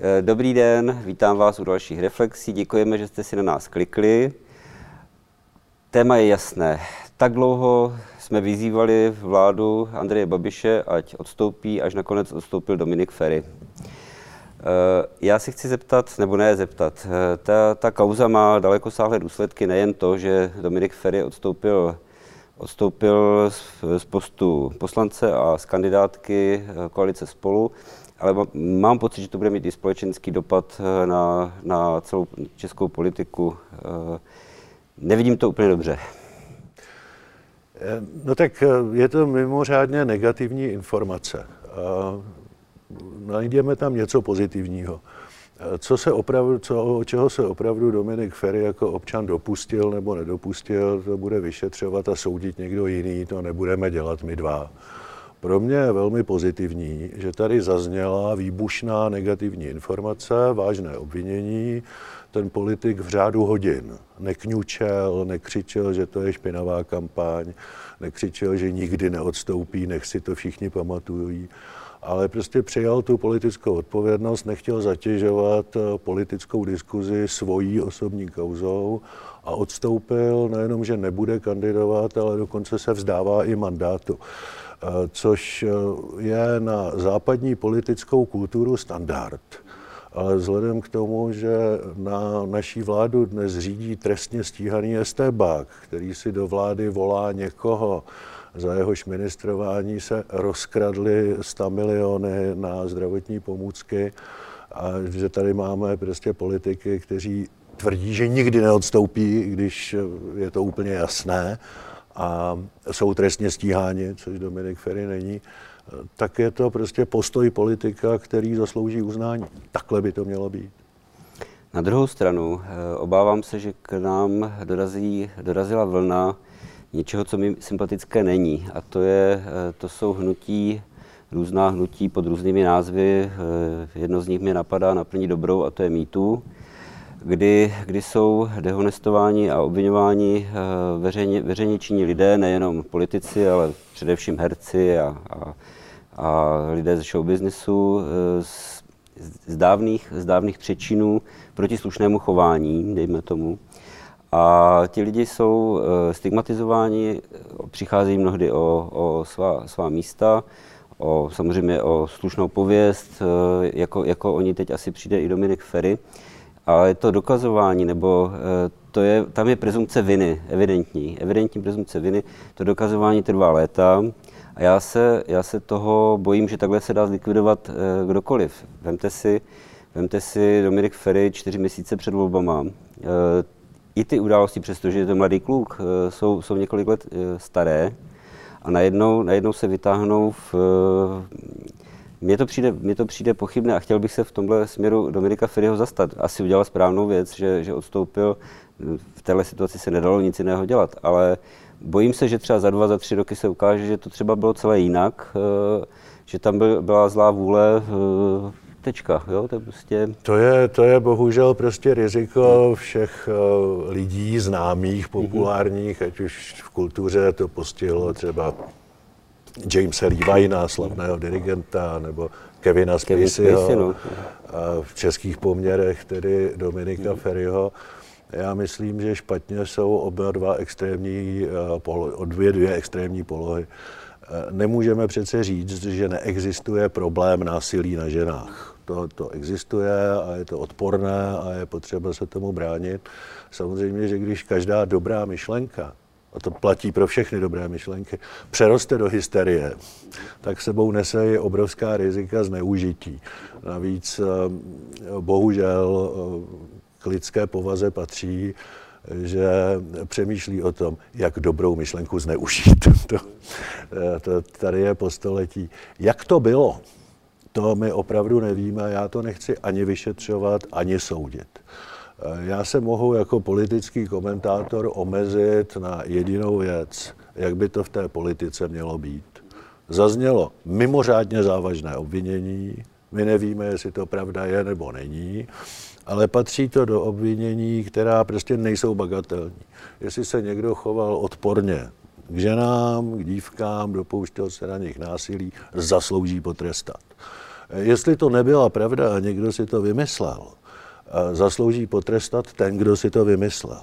Eh, dobrý den, vítám vás u dalších reflexí. Děkujeme, že jste si na nás klikli. Téma je jasné. Tak dlouho jsme vyzývali vládu Andreje Babiše, ať odstoupí, až nakonec odstoupil Dominik Ferry. Eh, já si chci zeptat, nebo ne zeptat, eh, ta, ta kauza má dalekosáhlé důsledky, nejen to, že Dominik Ferry odstoupil, odstoupil z, postu poslance a z kandidátky koalice spolu, ale mám pocit, že to bude mít i společenský dopad eh, na, na celou českou politiku. Eh, nevidím to úplně dobře. Eh, no tak je to mimořádně negativní informace. Najdeme tam něco pozitivního. Co se opravdu, co, čeho se opravdu Dominik Ferry jako občan dopustil nebo nedopustil, to bude vyšetřovat a soudit někdo jiný, to nebudeme dělat my dva. Pro mě je velmi pozitivní, že tady zazněla výbušná negativní informace, vážné obvinění. Ten politik v řádu hodin nekňučel, nekřičel, že to je špinavá kampaň, nekřičel, že nikdy neodstoupí, nech si to všichni pamatují ale prostě přijal tu politickou odpovědnost, nechtěl zatěžovat eh, politickou diskuzi svojí osobní kauzou a odstoupil nejenom, že nebude kandidovat, ale dokonce se vzdává i mandátu. Eh, což eh, je na západní politickou kulturu standard. Ale vzhledem k tomu, že na naší vládu dnes řídí trestně stíhaný estébák, který si do vlády volá někoho, za jehož ministrování se rozkradly 100 miliony na zdravotní pomůcky a že tady máme prostě politiky, kteří tvrdí, že nikdy neodstoupí, když je to úplně jasné, a jsou trestně stíháni, což Dominik Ferry není, tak je to prostě postoj politika, který zaslouží uznání. Takhle by to mělo být. Na druhou stranu, eh, obávám se, že k nám dorazí, dorazila vlna něčeho, co mi sympatické není. A to, je, eh, to jsou hnutí, různá hnutí pod různými názvy. Eh, jedno z nich mě napadá na plní dobrou a to je mýtu kdy, kdy jsou dehonestováni a obvinováni eh, veřejně, veřejně činí lidé, nejenom politici, ale především herci a, a, a lidé ze showbiznesu z, z, dávných, z dávných přečinů proti slušnému chování, dejme tomu. A ti lidi jsou eh, stigmatizováni, přicházejí mnohdy o, o svá, svá místa, o, samozřejmě o slušnou pověst, jako, jako oni teď asi přijde i Dominik Ferry ale to dokazování, nebo eh, to je, tam je prezumce viny, evidentní, evidentní prezumce viny, to dokazování trvá léta a já se, já se toho bojím, že takhle se dá zlikvidovat eh, kdokoliv. Vemte si, vemte si Dominik Ferry čtyři měsíce před volbama. Eh, I ty události, přestože je to mladý kluk, jsou, jsou několik let staré a najednou, najednou se vytáhnou v mně to, přijde, mně to přijde pochybné a chtěl bych se v tomhle směru Dominika Ferryho zastat. Asi udělal správnou věc, že, že odstoupil. V této situaci se nedalo nic jiného dělat, ale bojím se, že třeba za dva, za tři roky se ukáže, že to třeba bylo celé jinak, eh, že tam byl, byla zlá vůle, eh, tečka, jo, to je prostě... To je, to je bohužel prostě riziko všech eh, lidí známých, populárních, ať už v kultuře to postihlo třeba Jamesa Levina, slavného dirigenta, nebo Kevina Spaceyho, no. v českých poměrech tedy Dominika hmm. Ferryho. Já myslím, že špatně jsou oba dva extrémní, dvě, dvě extrémní polohy. Nemůžeme přece říct, že neexistuje problém násilí na ženách. To, to existuje a je to odporné a je potřeba se tomu bránit. Samozřejmě, že když každá dobrá myšlenka a to platí pro všechny dobré myšlenky, přeroste do hysterie, tak sebou nese i obrovská rizika zneužití. Navíc eh, bohužel eh, k lidské povaze patří, že přemýšlí o tom, jak dobrou myšlenku zneužít. to, eh, to tady je po století. Jak to bylo, to my opravdu nevíme, já to nechci ani vyšetřovat, ani soudit. Já se mohu jako politický komentátor omezit na jedinou věc, jak by to v té politice mělo být. Zaznělo mimořádně závažné obvinění, my nevíme, jestli to pravda je nebo není, ale patří to do obvinění, která prostě nejsou bagatelní. Jestli se někdo choval odporně k ženám, k dívkám, dopouštěl se na nich násilí, zaslouží potrestat. Jestli to nebyla pravda a někdo si to vymyslel, zaslouží potrestat ten, kdo si to vymyslel.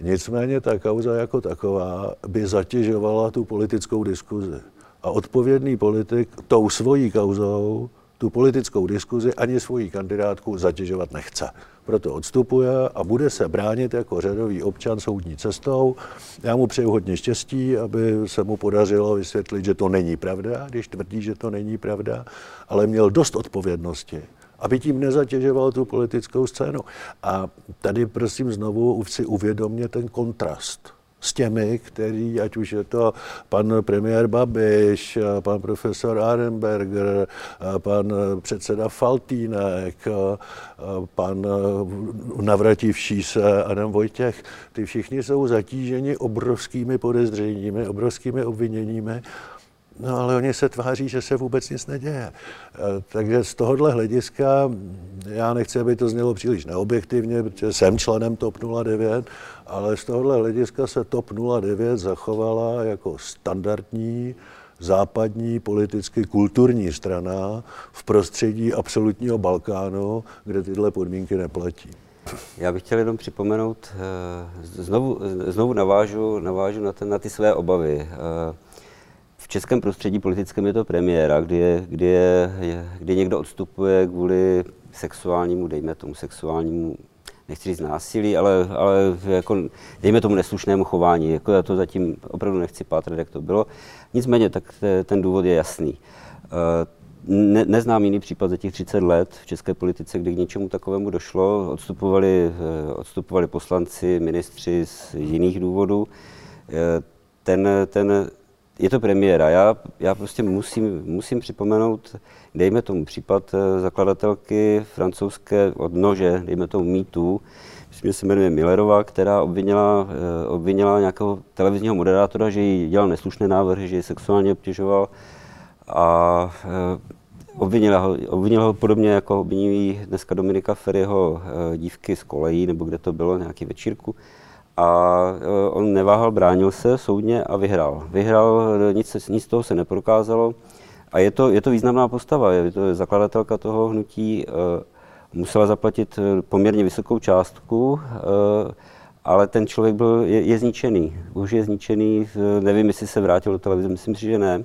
Nicméně ta kauza jako taková by zatěžovala tu politickou diskuzi. A odpovědný politik tou svojí kauzou tu politickou diskuzi ani svoji kandidátku zatěžovat nechce. Proto odstupuje a bude se bránit jako řadový občan soudní cestou. Já mu přeju hodně štěstí, aby se mu podařilo vysvětlit, že to není pravda, když tvrdí, že to není pravda, ale měl dost odpovědnosti, aby tím nezatěžoval tu politickou scénu. A tady prosím znovu si uvědomně ten kontrast s těmi, který, ať už je to pan premiér Babiš, pan profesor Arenberger, pan předseda Faltýnek, pan navrativší se Adam Vojtěch, ty všichni jsou zatíženi obrovskými podezřeními, obrovskými obviněními No ale oni se tváří, že se vůbec nic neděje. E, takže z tohohle hlediska, já nechci, aby to znělo příliš neobjektivně, protože jsem členem TOP 09, ale z tohohle hlediska se TOP 09 zachovala jako standardní západní politicky kulturní strana v prostředí absolutního Balkánu, kde tyhle podmínky neplatí. Já bych chtěl jenom připomenout, e, znovu, znovu navážu, navážu na, ten, na ty své obavy. V českém prostředí politickém je to premiéra, kdy, je, kdy, je, kdy někdo odstupuje kvůli sexuálnímu, dejme tomu sexuálnímu, nechci říct násilí, ale, ale jako, dejme tomu neslušnému chování. Jako já to zatím opravdu nechci pátrat, jak to bylo. Nicméně, tak ten důvod je jasný. Eh, ne, neznám jiný případ za těch 30 let v české politice, kdy k něčemu takovému došlo. Odstupovali, eh, odstupovali poslanci, ministři z jiných důvodů. Eh, ten, ten je to premiéra. Já, já prostě musím, musím připomenout, dejme tomu případ eh, zakladatelky francouzské odnože, dejme tomu mýtu, myslím, že se jmenuje Millerová, která obvinila, eh, obvinila nějakého televizního moderátora, že jí dělal neslušné návrhy, že ji sexuálně obtěžoval a eh, obvinila ho, obvinila ho podobně jako obvinují dneska Dominika Ferryho dívky z kolejí, nebo kde to bylo, nějaký večírku a e, on neváhal, bránil se soudně a vyhrál. Vyhrál, nic, nic z toho se neprokázalo a je to, je to významná postava, je to zakladatelka toho hnutí, e, musela zaplatit e, poměrně vysokou částku, ale ten člověk byl, je, je zničený. Už je zničený, nevím, jestli se vrátil do televize, myslím si, že ne.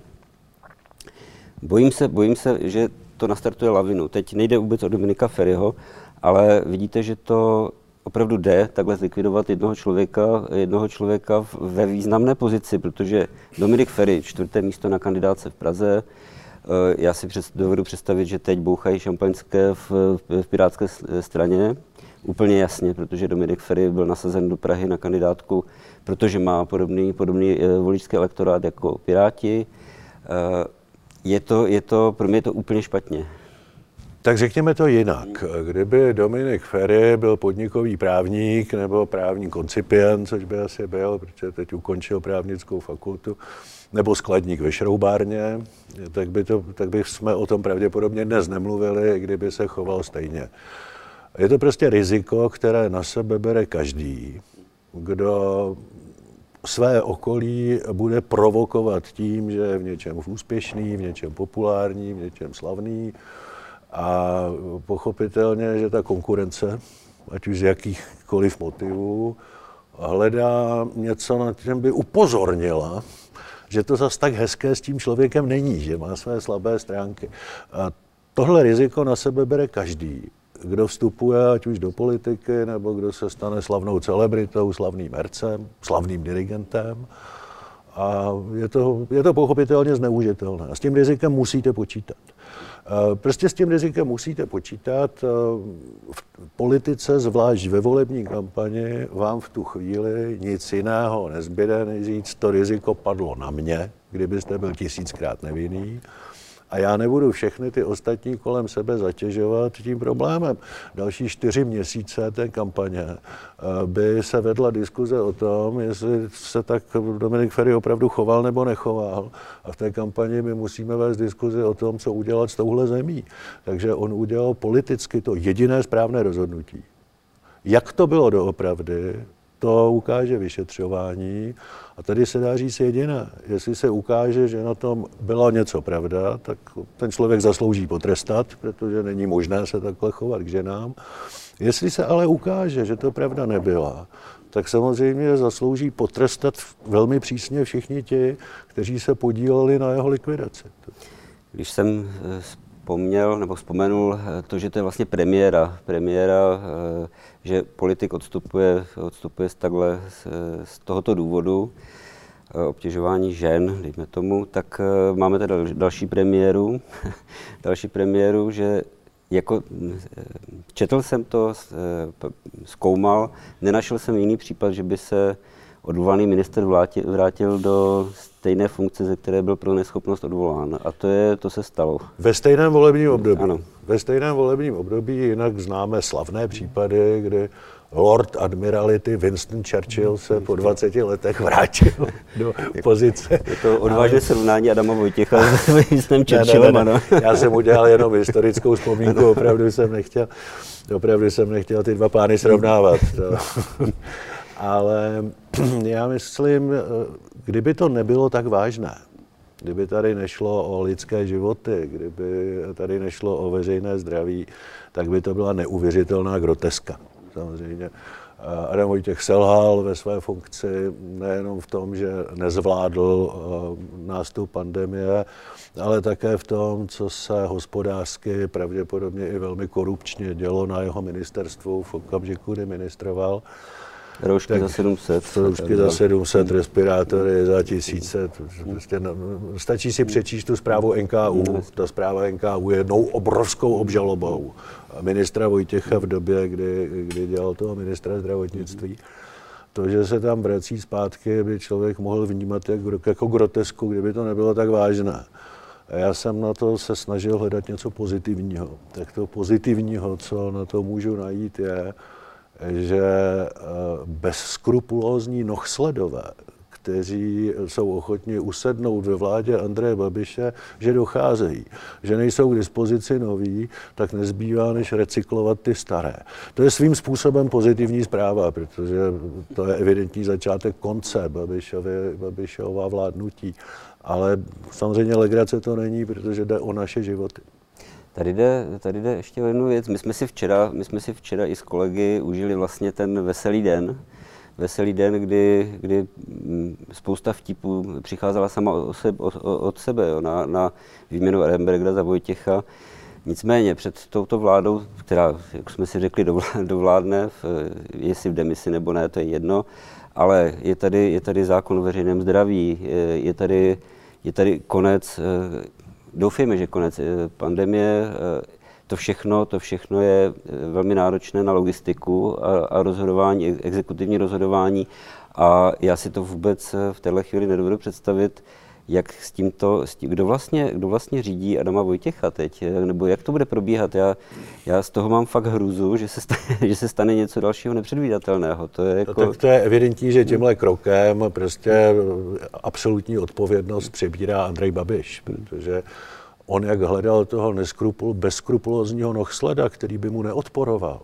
Bojím se, bojím se, že to nastartuje lavinu. Teď nejde vůbec o Dominika Ferryho, ale vidíte, že to opravdu jde takhle zlikvidovat jednoho člověka, jednoho člověka ve významné pozici, protože Dominik Ferry, čtvrté místo na kandidáce v Praze, eh, já si přes, dovedu představit, že teď bouchají šampaňské v, v pirátské straně, úplně jasně, protože Dominik Ferry byl nasazen do Prahy na kandidátku, protože má podobný, podobný eh, voličský elektorát jako Piráti. Eh, je to, je to, pro mě je to úplně špatně. Tak řekněme to jinak. Kdyby Dominik Ferry byl podnikový právník nebo právní koncipient, což by asi byl, protože teď ukončil právnickou fakultu, nebo skladník ve šroubárně, tak, by to, tak by jsme o tom pravděpodobně dnes nemluvili, kdyby se choval stejně. Je to prostě riziko, které na sebe bere každý, kdo své okolí bude provokovat tím, že je v něčem úspěšný, v něčem populární, v něčem slavný, a pochopitelně, že ta konkurence, ať už z jakýchkoliv motivů, hledá něco, na čem by upozornila, že to zas tak hezké s tím člověkem není, že má své slabé stránky. A tohle riziko na sebe bere každý, kdo vstupuje ať už do politiky, nebo kdo se stane slavnou celebritou, slavným hercem, slavným dirigentem. A je to, je to pochopitelně zneužitelné. A s tím rizikem musíte počítat. Eh, prostě s tím rizikem musíte počítat. Eh, v politice, zvlášť ve volební kampani, vám v tu chvíli nic jiného nezbyde, než říct, to riziko padlo na mě, kdybyste byl tisíckrát nevinný a já nebudu všechny ty ostatní kolem sebe zatěžovat tím problémem. Další čtyři měsíce té kampaně eh, by se vedla diskuze o tom, jestli se tak Dominik Ferry opravdu choval nebo nechoval. A v té kampani my musíme vést diskuzi o tom, co udělat s touhle zemí. Takže on udělal politicky to jediné správné rozhodnutí. Jak to bylo doopravdy, to ukáže vyšetřování. A tady se dá říct jediné. Jestli se ukáže, že na tom bylo něco pravda, tak ten člověk zaslouží potrestat, protože není možné se takhle chovat k ženám. Jestli se ale ukáže, že to pravda nebyla, tak samozřejmě zaslouží potrestat velmi přísně všichni ti, kteří se podíleli na jeho likvidaci. Když jsem eh, vzpomněl nebo vzpomenul eh, to, že to je vlastně premiéra, premiéra, eh, že politik odstupuje, odstupuje z, takhle, z, tohoto důvodu, obtěžování žen, dejme tomu, tak máme tady další premiéru, další premiéru, že jako četl jsem to, zkoumal, nenašel jsem jiný případ, že by se odvolaný minister vrátil do stejné funkce, ze které byl pro neschopnost odvolán. A to, je, to se stalo. Ve stejném volebním období. Ano. Ve stejném volebním období jinak známe slavné případy, kdy Lord Admiralty Winston Churchill se po 20 letech vrátil do pozice. Je to odvážné srovnání Adama Vojtěcha s Winstonem Churchillem, ne. Já jsem udělal jenom historickou vzpomínku, opravdu jsem nechtěl, opravdu jsem nechtěl ty dva pány srovnávat. To. Ale já myslím, kdyby to nebylo tak vážné, kdyby tady nešlo o lidské životy, kdyby tady nešlo o veřejné zdraví, tak by to byla neuvěřitelná groteska. Samozřejmě. Adam Vojtěch selhal ve své funkci nejenom v tom, že nezvládl eh, nástup pandemie, ale také v tom, co se hospodářsky, pravděpodobně i velmi korupčně dělo na jeho ministerstvu v okamžiku, kdy ministroval. Roušky za 700. Roušky za 700, respirátory za tisíce. Prostě stačí si přečíst tu zprávu NKU. Hmm. Ta zpráva NKU je jednou obrovskou obžalobou ministra Vojtěcha v době, kdy, kdy dělal toho ministra zdravotnictví. To, že se tam vrací zpátky, by člověk mohl vnímat jak, jako grotesku, kdyby to nebylo tak vážné. A já jsem na to se snažil hledat něco pozitivního. Tak to pozitivního, co na to můžu najít, je, že eh, bezskrupulózní nohsledové, kteří jsou ochotni usednout ve vládě Andreje Babiše, že docházejí, že nejsou k dispozici noví, tak nezbývá, než recyklovat ty staré. To je svým způsobem pozitivní zpráva, protože to je evidentní začátek konce Babišově, Babišova vládnutí. Ale samozřejmě legrace to není, protože jde o naše životy. Tady jde, tady jde ještě o jednu věc. My jsme, si včera, my jsme si včera i s kolegy užili vlastně ten veselý den, veselý den, kdy, kdy mm, spousta vtipů přicházela sama od sebe, od, od sebe jo, na, na výměnu Remberga za Vojtěcha. Nicméně před touto vládou, která, jak jsme si řekli, dovládne, v, jestli v demisi nebo ne, to je jedno, ale je tady, je tady zákon o veřejném zdraví, je, je, tady, je tady konec doufejme, že konec eh, pandemie, eh, to všechno, to všechno je eh, velmi náročné na logistiku a, a rozhodování, exekutivní rozhodování. A já si to vůbec v této chvíli nedovedu představit, jak s tímto, s tím, kdo, vlastně, kdo vlastně řídí Adama Vojtěcha teď, nebo jak to bude probíhat. Já, já z toho mám fakt hruzu, že se stane, že se stane něco dalšího nepředvídatelného. To je, jako... no, tak to je evidentní, že tímhle krokem prostě absolutní odpovědnost přebírá Andrej Babiš, protože on jak hledal toho neskrupul, bezskrupulózního nohsleda, který by mu neodporoval,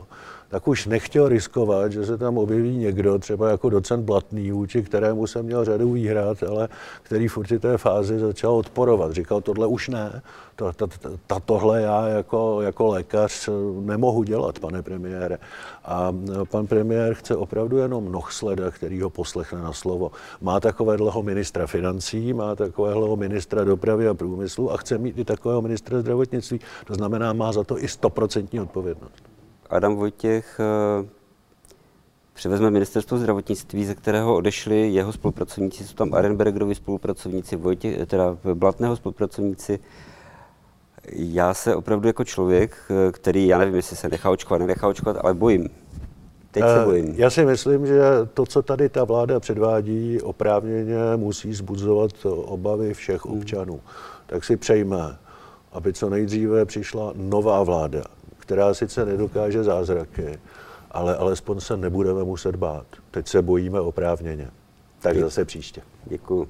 tak už nechtěl riskovat, že se tam objeví někdo, třeba jako docent Blatný, vůči kterému jsem měl řadu výhrad, ale který v určité fázi začal odporovat. Říkal, tohle už ne, to, to, to, tohle já jako, jako lékař nemohu dělat, pane premiére. A pan premiér chce opravdu jenom nohsleda, který ho poslechne na slovo. Má takového ministra financí, má takového ministra dopravy a průmyslu a chce mít i takového ministra zdravotnictví. To znamená, má za to i stoprocentní odpovědnost. Adam Vojtěch eh, převezme ministerstvo zdravotnictví, ze kterého odešli jeho spolupracovníci, jsou tam Arenbergerovi spolupracovníci, Vojtěch, teda Blatného spolupracovníci. Já se opravdu jako člověk, eh, který, já nevím, jestli se nechá očkovat, nenechá očkovat, ale bojím. Teď se eh, bojím. Já si myslím, že to, co tady ta vláda předvádí, oprávněně musí zbuzovat obavy všech hmm. občanů. Tak si přejme, aby co nejdříve přišla nová vláda, která sice nedokáže zázraky, ale alespoň se nebudeme muset bát. Teď se bojíme oprávněně. Tak zase příště. Děkuji.